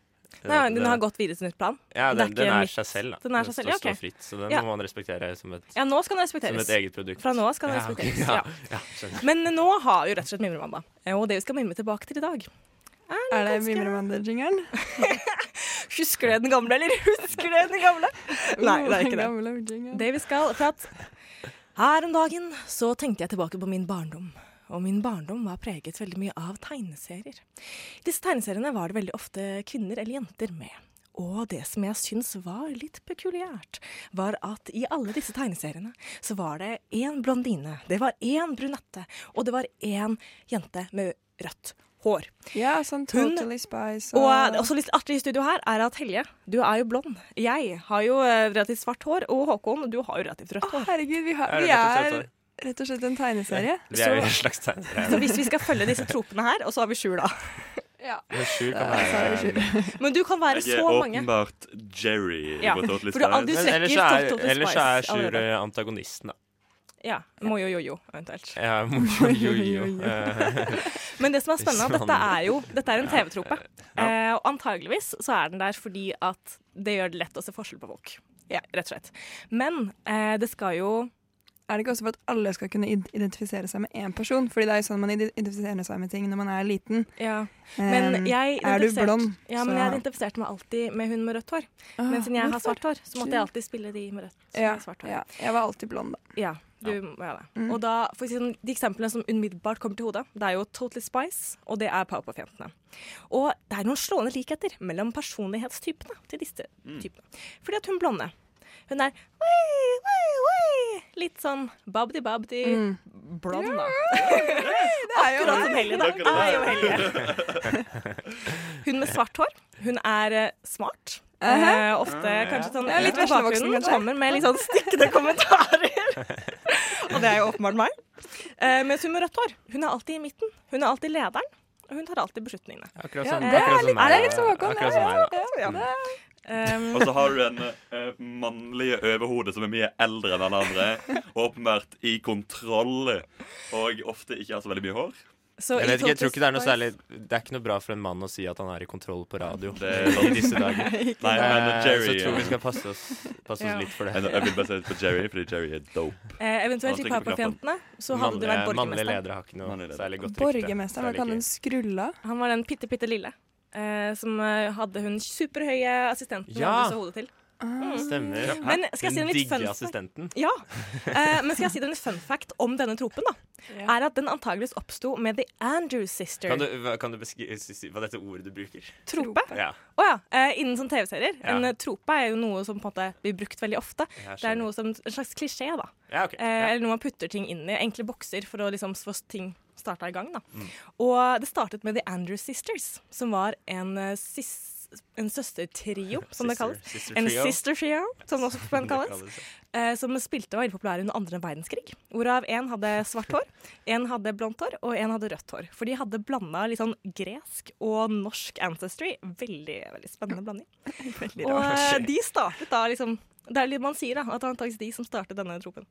Speaker 3: Nei, den
Speaker 6: Det-
Speaker 3: har gått videre til nytt plan.
Speaker 6: Ja,
Speaker 3: det er
Speaker 6: den, den er seg selv, da.
Speaker 3: den er seg selv, ja,
Speaker 6: står fritt, så den
Speaker 3: Ja.
Speaker 6: må man respektere som et,
Speaker 3: Ja, nå skal den
Speaker 6: som et eget produkt.
Speaker 3: Fra nå skal den
Speaker 6: Ja,
Speaker 3: respekteres.
Speaker 6: ja,
Speaker 3: Ja.
Speaker 6: ja.
Speaker 3: Men nå har jo rett og slett Mimremandag. Og det vi skal mimre tilbake til i dag
Speaker 4: Er det
Speaker 3: ganske-
Speaker 4: Mimremander-jingeren? *laughs*
Speaker 3: Husker du den gamle, eller husker du den gamle? Nei, det er ikke det. Det vi skal For at her om dagen så tenkte jeg tilbake på min barndom. Og min barndom var preget veldig mye av tegneserier. I disse tegneseriene var det veldig ofte kvinner eller jenter med. Og det som jeg syns var litt pekuliært, var at i alle disse tegneseriene så var det én blondine, det var én brunette, og det var én jente med rødt hår.
Speaker 4: Ja, sånn Totally Spice
Speaker 3: Og og også litt artig i studio her er at Helje, du er jo blond. Jeg har jo eh, relativt svart hår, og Håkon, du har jo relativt rødt
Speaker 4: Å,
Speaker 3: hår.
Speaker 4: herregud, vi, har, vi er
Speaker 6: sånn?
Speaker 4: rett og slett en tegneserie.
Speaker 6: Vi er jo en slags tegneserie.
Speaker 3: Så hvis vi skal følge disse tropene her, og så har vi Sjur, da.
Speaker 4: Ja.
Speaker 6: Men Sjur kan
Speaker 4: Ja, så
Speaker 6: være
Speaker 3: Men du kan være
Speaker 5: Jeg er
Speaker 3: så mange.
Speaker 5: åpenbart Jerry.
Speaker 3: Ja,
Speaker 5: på
Speaker 3: du trekker
Speaker 6: ellers er, ellers er Sjur eh, antagonisten, da.
Speaker 3: Ja. Mojo-jojo, eventuelt.
Speaker 6: Ja, jo, jo, jo.
Speaker 3: Men det som er spennende, at dette er jo dette er en TV-trope.
Speaker 6: Ja.
Speaker 3: Eh, og antageligvis så er den der fordi at det gjør det lett å se forskjell på folk. Ja, rett og slett. Men eh, det skal jo
Speaker 4: Er det ikke også for at alle skal kunne identifisere seg med én person? Fordi det er jo sånn man identifiserer seg med ting når man er liten.
Speaker 3: Ja. Men
Speaker 4: Um,
Speaker 3: jeg
Speaker 4: er du blond,
Speaker 3: Ja, men
Speaker 4: så-
Speaker 3: jeg identifiserte meg alltid med hun med rødt hår.
Speaker 4: ah,
Speaker 3: Men siden jeg har svart hår, så måtte jeg alltid spille de med rødt
Speaker 4: Ja,
Speaker 3: svart hår.
Speaker 4: ja, jeg var alltid blond, da.
Speaker 3: Ja, du må gjøre det.
Speaker 4: Mm.
Speaker 3: Og da, for eksempel, sånn, De eksemplene som umiddelbart kommer til hodet, det er jo Totally Spice, og det er Powerpuff-jentene. Og det er noen slående likheter mellom personlighetstypene til disse typene. Fordi at hun blonde, hun er «Wei, wei, wei», litt sånn babdi-babdi
Speaker 4: Mm.
Speaker 3: blond, da. *laughs*
Speaker 4: er jo
Speaker 3: Akkurat som Helly, da.
Speaker 5: Det
Speaker 3: Er jo Helly. Hun med svart hår, hun er smart. smart.
Speaker 4: -huh.
Speaker 3: uh, ofte kanskje sånn
Speaker 4: Ja, litt
Speaker 3: litt
Speaker 4: veslevoksen,
Speaker 3: Kommer med litt sånn stikkende kommentarer. *laughs* og det er jo åpenbart meg. Eh, mens hun med rødt hår, hun er alltid i midten. Hun er alltid lederen. Og hun tar alltid beslutningene.
Speaker 6: Akkurat
Speaker 4: Ja, det er
Speaker 6: akkurat meg.
Speaker 4: er det litt som Håkon?
Speaker 3: Ja.
Speaker 4: Mm.
Speaker 3: Um,
Speaker 5: Og så har du en uh, mannlige overhode som er mye eldre enn den andre. Åpenbart i kontroll, og ofte ikke har så veldig mye hår.
Speaker 3: Så
Speaker 6: Jeg vet ikke, jeg tror ikke det er noe særlig Det er ikke noe bra for en mann å si at han er i kontroll på radio
Speaker 5: Det *laughs*
Speaker 6: i disse dager.
Speaker 5: Nei, men
Speaker 6: Eh,
Speaker 5: Jerry
Speaker 6: Så jeg tror vi skal passe oss, passe oss
Speaker 3: Ja.
Speaker 6: litt for det.
Speaker 5: Jeg vil bare si det på Jerry, fordi Jerry er dope.
Speaker 3: Eh, eventuelt i Papafjentene så hadde det vært
Speaker 6: borgermester mannlige ledere har ikke noe
Speaker 5: ledere.
Speaker 6: særlig godt rykte.
Speaker 4: Borgermesteren, kaller
Speaker 6: ikke-
Speaker 4: den skrulla?
Speaker 3: Han var den bitte, bitte lille. Eh, som eh, hadde hun superhøye assistenten hun
Speaker 6: Ja.
Speaker 3: hadde så hodet til.
Speaker 4: Ah.
Speaker 6: Stemmer.
Speaker 3: Men skal jeg si
Speaker 6: Den
Speaker 3: litt
Speaker 6: digge assistenten.
Speaker 3: Ja. Uh, men skal jeg si deg en fun fact om denne tropen, da?
Speaker 4: Ja.
Speaker 3: Er at den antageligvis oppsto med The Andrews Sister.
Speaker 6: Kan du, kan du beskrive hva dette ordet du bruker?
Speaker 3: Trope?
Speaker 6: Ja,
Speaker 3: Oh, ja. Uh, innen sånn TV-serier.
Speaker 6: Ja.
Speaker 3: En eh, trope er jo noe som på en måte blir brukt veldig ofte. Det er noe som, en slags klisjé, da.
Speaker 6: Ja, ok.
Speaker 3: Eh,
Speaker 6: Ja.
Speaker 3: Eller noe man putter ting inn i. Enkle bokser for å liksom få ting starta i gang. Da.
Speaker 6: Mm.
Speaker 3: Og det startet med The Andrews Sisters, som var en eh, sis en søstertrio, *laughs* som det kalles.
Speaker 6: Sister
Speaker 3: En sister trio, som det også kan kalles. eh, som spilte og var populære under andre verdenskrig. Hvorav en hadde svart hår, en hadde blondt hår og en hadde rødt hår. For de hadde blanda litt sånn gresk og norsk ancestry. Veldig, veldig spennende blanding. *laughs*
Speaker 4: Veldig
Speaker 3: Og eh, de startet da liksom Det er litt man sier, da, at det er antakeligvis de som startet denne tropen.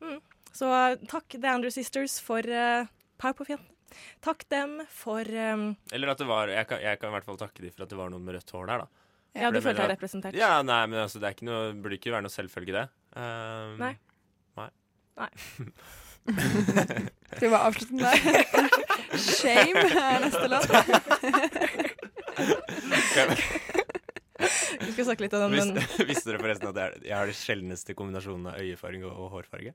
Speaker 3: Mm. Så eh, takk The Andrew Sisters for uh, Powerpuff-jentene. Takk dem for um,
Speaker 6: Eller at det var jeg kan, jeg kan i hvert fall takke dem for at det var noen med rødt hår der, da.
Speaker 3: Ja,
Speaker 6: For
Speaker 3: du følte deg representert.
Speaker 6: Ja, nei, men altså, det er ikke noe, burde ikke være noe selvfølge, det. Um,
Speaker 3: Nei. *laughs*
Speaker 4: Skal vi bare avslutte den der? *laughs* Shame er neste låt.
Speaker 3: Vi skal snakke litt om den
Speaker 6: visste dere forresten at jeg, er- jeg har de sjeldneste kombinasjonene av øyefarge og, og hårfarge?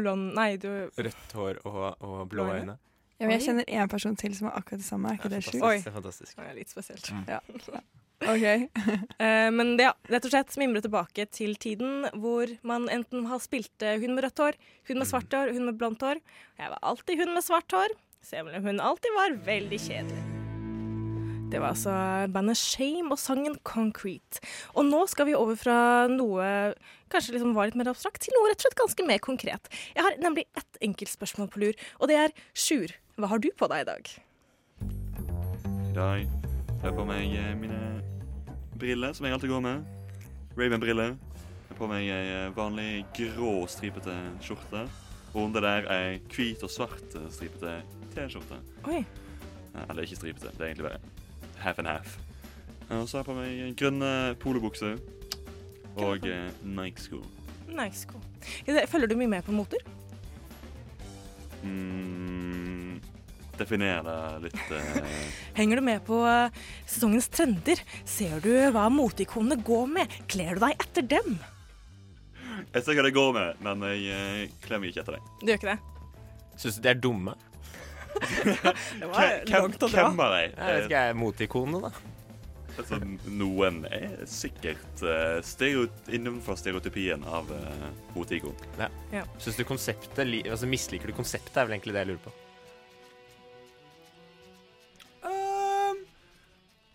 Speaker 3: Blond Nei, du
Speaker 6: Rødt hår og, og blå
Speaker 3: Blå øyne?
Speaker 4: Ja, men jeg kjenner en person til som er akkurat det samme. Er ikke det sjukt?
Speaker 3: Oi.
Speaker 6: Det er fantastisk.
Speaker 3: Det er litt spesielt.
Speaker 4: Ok.
Speaker 3: uh, *laughs* men det, ja, rett og slett mimre tilbake til tiden hvor man enten har spilt eh, hun med rødt hår, hun med svart hår, hun med blondt hår. Jeg var alltid hun med svart hår, selv om hun alltid var veldig kjedelig. Det var altså bandet Shame og sangen Concrete. Og nå skal vi over fra noe kanskje liksom var litt mer abstrakt, til noe rett og slett ganske mer konkret. Jeg har nemlig ett enkelt spørsmål på lur, og det er Sjur, hva har du på deg i dag?
Speaker 5: I dag har jeg på meg eh, mine briller, som jeg alltid går med. Raven-briller. Jeg har på meg ei eh, vanlig grå stripete skjorte. Og under der ei hvit og svart eh, stripete T-skjorte.
Speaker 3: Oi.
Speaker 5: Eller ikke stripete, det er egentlig bare half and half. Og så har jeg på meg grønne polobukser og Nike-sko.
Speaker 3: Nike-sko. Følger du mye med på moter?
Speaker 5: Mm, definer det litt eh, *laughs*
Speaker 3: Henger du med på eh, sesongens trender? Ser du hva moteikonene går med? Kler du deg etter dem?
Speaker 5: Jeg ser hva det går med, men jeg eh, kler meg ikke etter dem.
Speaker 3: Du gjør ikke det?
Speaker 6: Syns du de er dumme? *laughs*
Speaker 3: Det var langt å dra.
Speaker 5: hvem er de?
Speaker 6: Jeg vet ikke, jeg er moteikone, da.
Speaker 5: Altså, noen er sikkert uh, stereot innenfor stereotypien av uh, moteikon.
Speaker 6: Syns du konseptet li altså, Misliker du konseptet, er vel egentlig det jeg lurer på.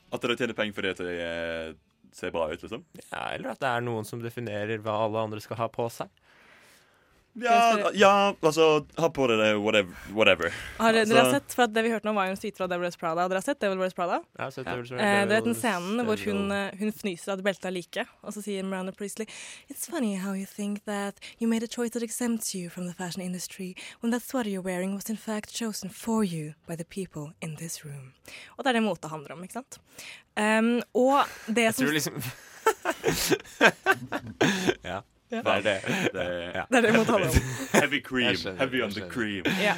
Speaker 5: At dere tjener penger fordi at de eh, ser bra ut, liksom?
Speaker 6: Ja, eller at det er noen som definerer hva alle andre skal ha på seg.
Speaker 5: Ja, ja altså Ha på deg det, whatever. whatever.
Speaker 3: Har dere
Speaker 5: Altså-
Speaker 3: sett, for at Det vi hørte nå, var jo en tweet fra Devil Wears Prada. Dere har sett Devil Wears Prada?
Speaker 6: Jeg har
Speaker 3: Ja.
Speaker 6: Devil's Prada. vel-
Speaker 3: Eh,
Speaker 6: det er
Speaker 3: vet den scenen hvor hun, eh, hun fnyser at beltet er like, og så sier Miranda Priestley It's funny how you think that you made a choice that exempts you from the fashion industry, when that sweater you're wearing was in fact chosen for you by the people in this room. Og det er det mote handler om, ikke sant? Um, og det som Jeg
Speaker 6: tror liksom *laughs* *laughs* Ja.
Speaker 3: Ja.
Speaker 6: Det er det.
Speaker 5: Det er
Speaker 6: Ja.
Speaker 3: Det er det mote handler om.
Speaker 5: heavy cream.
Speaker 6: Skjønner,
Speaker 5: heavy on the cream. *laughs*
Speaker 3: Ja.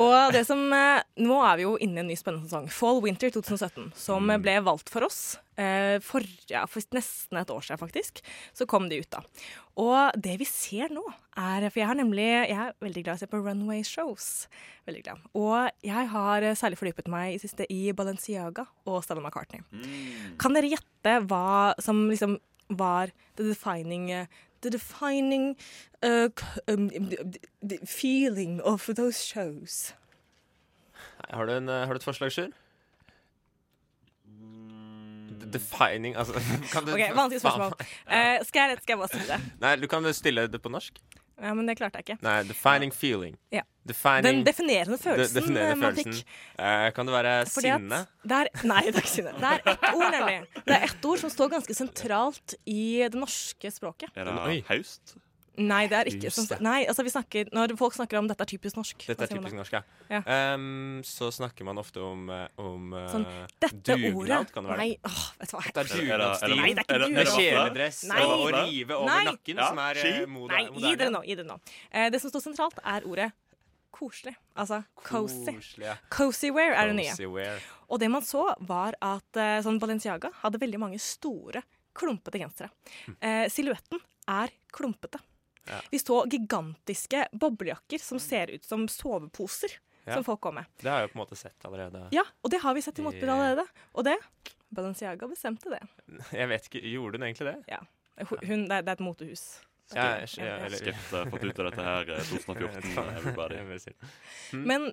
Speaker 3: Og det som eh, Nå er vi jo inne i en ny spennende sesong. Fall Winter 2017, som eh, ble valgt for oss eh, for, ja, for nesten et år siden, faktisk. Så kom de ut, da. Og det vi ser nå, er For jeg har nemlig Jeg er veldig glad i å se på runway shows. Veldig glad. Og jeg har eh, særlig fordypet meg i siste i Balenciaga og Stella McCartney.
Speaker 5: Mm.
Speaker 3: Kan dere gjette hva som liksom var the defining eh, The defining uh, um, feeling of those shows?
Speaker 6: Har du, en, eh, har du et forslag, Sjur? Defining Altså *laughs* kan du,
Speaker 3: Ok, Vanskelig spørsmål. Uh, skal, jeg, skal jeg bare si det?
Speaker 6: Nei, du kan stille det på norsk.
Speaker 3: Ja, Men det klarte jeg ikke.
Speaker 6: Nei, defining feeling.
Speaker 3: Ja.
Speaker 6: Defining
Speaker 3: Den definerende følelsen
Speaker 6: de- definerende
Speaker 3: man
Speaker 6: følelsen.
Speaker 3: fikk.
Speaker 6: Uh, kan det være
Speaker 3: Fordi
Speaker 6: sinne?
Speaker 3: Det er, nei, det er ikke sinne. Det er ett ord, nemlig. Det er ett ord som står ganske sentralt i det norske språket.
Speaker 5: Er det haust?
Speaker 3: Nei, det er ikke sånn. Nei, altså vi snakker Når folk snakker om 'dette er typisk norsk',
Speaker 6: Dette er typisk norsk, ja.
Speaker 3: Ja.
Speaker 6: Um, så snakker man ofte om, eh, om eh,
Speaker 3: Sånn, Dette
Speaker 6: dugnad,
Speaker 3: ordet
Speaker 6: kan det være.
Speaker 3: Nei, åh, vet du hva.
Speaker 6: Det er
Speaker 5: det- det-
Speaker 6: dugnadsstil.
Speaker 3: Nei, det er ikke dugnad.
Speaker 6: Kjeledress og å rive over
Speaker 3: Nei.
Speaker 6: nakken,
Speaker 5: Ja,
Speaker 6: som er
Speaker 5: ski.
Speaker 6: eh,
Speaker 3: Nei, gi dere nå. Gi dere nå. Uh, det som står sentralt, er ordet koselig. Altså cozy.
Speaker 6: Koselig, ja.
Speaker 3: Cozy wear er det nye.
Speaker 6: Wear.
Speaker 3: Og det man så, var at sånn Balenciaga hadde veldig mange store, klumpete gensere. Uh, Silhuetten er klumpete.
Speaker 6: Ja.
Speaker 3: Vi så gigantiske boblejakker som ser ut som soveposer.
Speaker 6: Ja.
Speaker 3: Som folk går med.
Speaker 6: Det har jeg jo på en måte sett allerede.
Speaker 3: Ja, og det har vi sett i
Speaker 6: motbud
Speaker 3: allerede. Og det Balenciaga bestemte det. *laughs*
Speaker 6: Jeg vet ikke, Gjorde hun egentlig det?
Speaker 3: Hun, det, er, det er et motehus.
Speaker 6: Ja,
Speaker 3: jeg,
Speaker 6: jeg-
Speaker 3: jeg, ja.
Speaker 5: Skepta fått ut av dette her eh, *laughs* 2014, everybody.
Speaker 6: Jeg vil si det.
Speaker 3: Men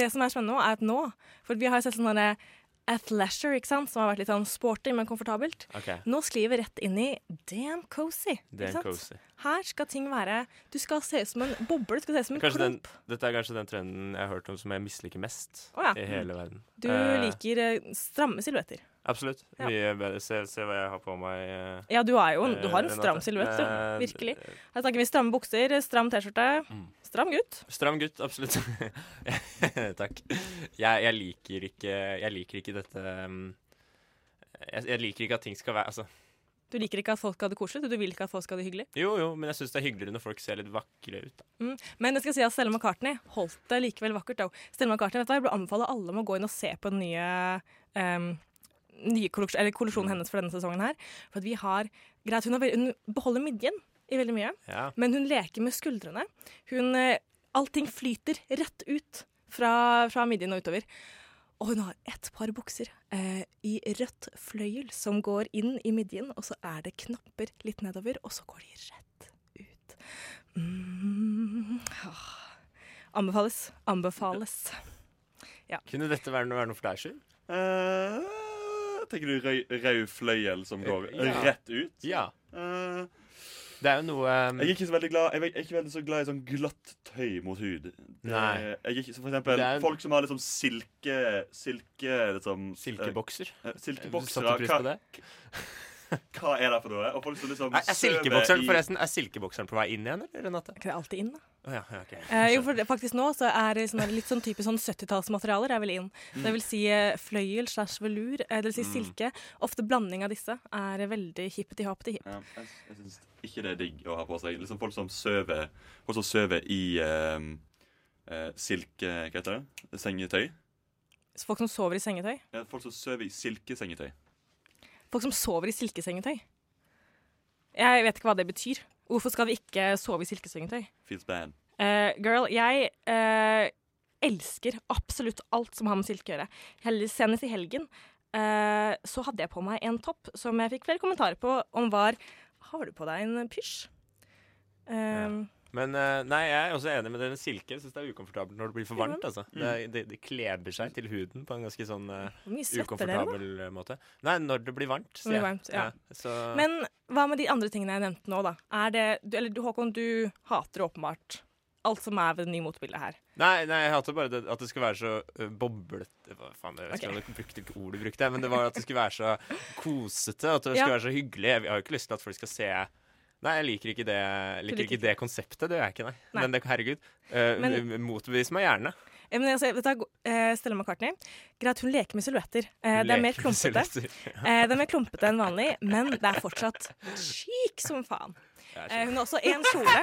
Speaker 3: det som er spennende nå, er at nå For vi har jo sett sånne athleisure, ikke sant? som har vært litt sånn sporty, men komfortabelt.
Speaker 6: Okay.
Speaker 3: Nå sklir vi rett inn i damn cozy. sant?
Speaker 6: cozy.
Speaker 3: Her skal ting være Du skal se ut som en boble. Du skal se ut som en klump.
Speaker 6: dette er kanskje den trenden jeg har hørt om som jeg misliker mest
Speaker 3: oh, ja.
Speaker 6: i hele verden.
Speaker 3: Du
Speaker 6: Eh,
Speaker 3: liker eh, stramme silhuetter.
Speaker 6: Absolutt.
Speaker 3: Ja.
Speaker 6: Mye bedre. Se, se hva jeg har på meg. eh,
Speaker 3: Ja, du, er jo, du har en
Speaker 6: eh,
Speaker 3: stram silhuett, du.
Speaker 6: Eh,
Speaker 3: Virkelig.
Speaker 6: eh,
Speaker 3: Her snakker vi stramme bukser, stram T-skjorte.
Speaker 6: Mm.
Speaker 3: Stram gutt.
Speaker 6: Stram gutt, absolutt. *laughs* Takk. Jeg, jeg liker ikke Jeg liker ikke dette um, jeg, jeg liker ikke at ting skal være Altså,
Speaker 3: Du liker ikke at folk skal ha det koselig, du vil ikke at folk skal ha det hyggelig.
Speaker 6: jo, jo, men jeg syns det er hyggeligere når folk ser litt vakre ut. Da.
Speaker 3: Men jeg skal si at Stella McCartney holdt det likevel vakkert. Da. Stella McCartney, vet du hva, Jeg vil anbefale alle om å gå inn og se på den nye, um, nye kolleksjon, eller kolleksjonen hennes for denne sesongen. her. For at vi har greit, hun, har, veldig- hun beholder midjen i veldig mye,
Speaker 6: Ja.
Speaker 3: men hun leker med skuldrene. Hun, eh, allting flyter rett ut fra, fra midjen og utover. Og hun har ett par bukser eh, i rødt fløyel som går inn i midjen, og så er det knapper litt nedover, og så går de rett ut. Mm. ah. Anbefales. Anbefales.
Speaker 6: Kunne dette være noe, være noe for deg, Sjur?
Speaker 5: Eh, tenker du rød, fløyel som går
Speaker 6: Ja.
Speaker 5: rett ut?
Speaker 6: Ja.
Speaker 5: Uh,
Speaker 6: Det er jo noe um,
Speaker 5: jeg er ikke så veldig glad Jeg er ikke veldig så glad i sånn glatt tøy mot hud. Det,
Speaker 6: Nei.
Speaker 5: Jeg er ikke, så for eksempel
Speaker 6: er-
Speaker 5: folk som har liksom silke Silke liksom
Speaker 6: Silkebokser.
Speaker 5: eh,
Speaker 6: Satte pris på det? *laughs*
Speaker 5: hva er det for noe? Og folk som liksom
Speaker 6: Er, er silkebokseren
Speaker 5: i-
Speaker 6: forresten Er silkebokseren på vei inn igjen, eller, Renate?
Speaker 3: Er ikke det alltid inn, da?
Speaker 6: Ja, okay.
Speaker 3: Eh, jo, for det, faktisk nå så er det sånn, litt sånn type sånn 70-tallsmaterialer er vel inn. Det vil si eh, fløyel slash velur, eh, det vil si
Speaker 5: Mm.
Speaker 3: silke. Ofte blanding av disse er veldig hippety-hoppety-hipp.
Speaker 5: Ja, jeg jeg syns ikke det er digg å ha på seg. Liksom Folk som sover Folk som sover i eh, eh, silke... Hva heter det? Sengetøy.
Speaker 3: Så Folk som sover i sengetøy.
Speaker 5: Ja, folk som sover i silkesengetøy.
Speaker 3: Folk som sover i silkesengetøy. Jeg vet ikke hva det betyr. Hvorfor skal vi ikke sove i silkesengetøy?
Speaker 5: Feels bad.
Speaker 3: Eh, girl, jeg uh, elsker absolutt alt som har med silke å gjøre. Senest i helgen uh, så hadde jeg på meg en topp som jeg fikk flere kommentarer på om var Har du på deg en pysj? Eh,
Speaker 6: Men eh, nei, jeg er også enig med det med silke. Jeg syns det er ukomfortabelt når det blir for varmt. altså. Det, det, det kleber seg til huden på en ganske sånn eh,
Speaker 3: da?
Speaker 6: ukomfortabel det, måte. Nei, når det blir varmt,
Speaker 3: blir varmt, ja.
Speaker 6: så,
Speaker 3: Men hva med de andre tingene jeg nevnte nå, da? Er det, du, eller Håkon, du hater åpenbart alt som er ved det nye motebildet her.
Speaker 6: Nei, nei, jeg hater bare det, at det skulle være så uh, boblete faen, jeg vet ikke jeg brukte hvilket ord du brukte, men det var at det skulle være så kosete. At det
Speaker 3: Ja.
Speaker 6: skulle være så hyggelig. Jeg, jeg har jo ikke lyst til at folk skal se Nei, jeg liker ikke det, liker
Speaker 3: liker
Speaker 6: ikke det konseptet. Det gjør jeg ikke, nei.
Speaker 3: Nei.
Speaker 6: Men det, herregud. Uh,
Speaker 3: Men-
Speaker 6: Motbevis meg gjerne.
Speaker 3: Eh, Men altså, vet du, eh, Stella McCartney, greit hun leker med silhuetter. Uh, det er mer klumpete. det er mer klumpete enn vanlig, men det er fortsatt chic som faen. Hun har også en kjole.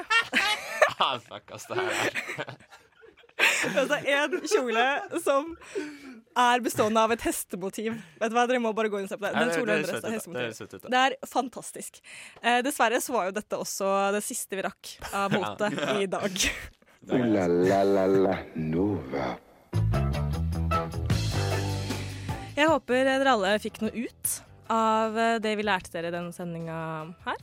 Speaker 3: *laughs*
Speaker 6: Fuck, ass, det her er
Speaker 3: altså en kjole som er bestående av et hestemotiv. Vet du hva, Dere må bare gå inn og se på det. Den kjolen
Speaker 6: det er
Speaker 3: hestemotiv. Det er fantastisk. Eh, dessverre så var jo dette også det siste vi rakk av mote i dag.
Speaker 2: Ooh la la la la Nova.
Speaker 3: Jeg håper dere alle fikk noe ut av eh, det vi lærte dere i denne sendinga her.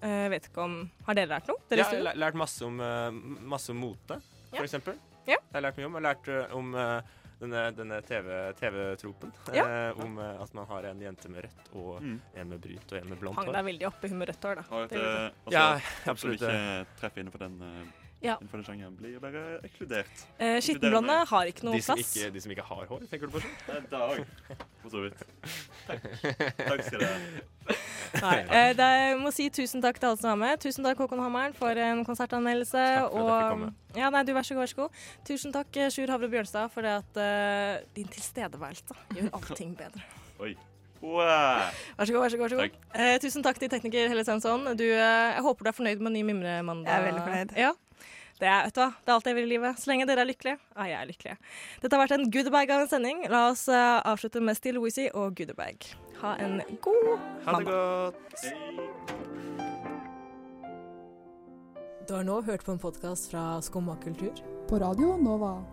Speaker 3: Eh, Jeg vet ikke om Har dere lært noe? Dere
Speaker 6: Jeg har lært masse om, eh, masse om mote,
Speaker 3: Ja.
Speaker 6: for eksempel.
Speaker 3: Ja.
Speaker 6: Jeg har lært mye om. Jeg har lært eh, om eh, denne, denne TV TV-tropen.
Speaker 3: Ja.
Speaker 6: eh, om eh, at man har en jente med rødt og
Speaker 5: Mm.
Speaker 6: en med brunt og en med blondt
Speaker 3: Hang deg veldig oppe i med rødt hår, da.
Speaker 5: Og at,
Speaker 3: Det
Speaker 5: eh, også
Speaker 6: Ja,
Speaker 5: absolutt. som ikke treffer innenfor den, eh,
Speaker 3: Ja.
Speaker 5: innenfor den sjangeren, blir bare ekskludert.
Speaker 3: Eh, Skittenblonde har ikke noe
Speaker 6: De
Speaker 3: plass.
Speaker 6: ikke, de som ikke har hår, tenker du på?
Speaker 5: Det er dag, for så vidt. Takk. Takk skal dere ha.
Speaker 3: Nei, *laughs* eh, det, jeg må si tusen takk til alle som var med. Tusen takk, Håkon Hammeren, for en konsertanmeldelse.
Speaker 6: Takk
Speaker 3: og, ja, nei, du, vær så god, vær så god. Tusen takk, eh, Sjur Havre Bjørnstad, for det at uh, din tilstedeværelse gjør allting bedre. *laughs*
Speaker 5: Oi. Wow.
Speaker 3: Vær så god, vær så god. Vær så god. Eh, tusen takk til tekniker Helle Svensson. Du, eh, jeg håper du er fornøyd med ny Mimremandag.
Speaker 4: Jeg er veldig fornøyd.
Speaker 3: Ja. Det er, vet du hva, det er alt jeg vil i livet. Så lenge dere er lykkelige, er jeg lykkelig. Dette har vært en goodiebag av en sending. La oss uh, avslutte med Still Wheezy og goodbag. Ha en god mandag.
Speaker 6: Ha det
Speaker 3: mandag.
Speaker 6: godt.
Speaker 8: Du har nå hørt på en podkast fra Skumma kultur.
Speaker 9: På Radio Nova.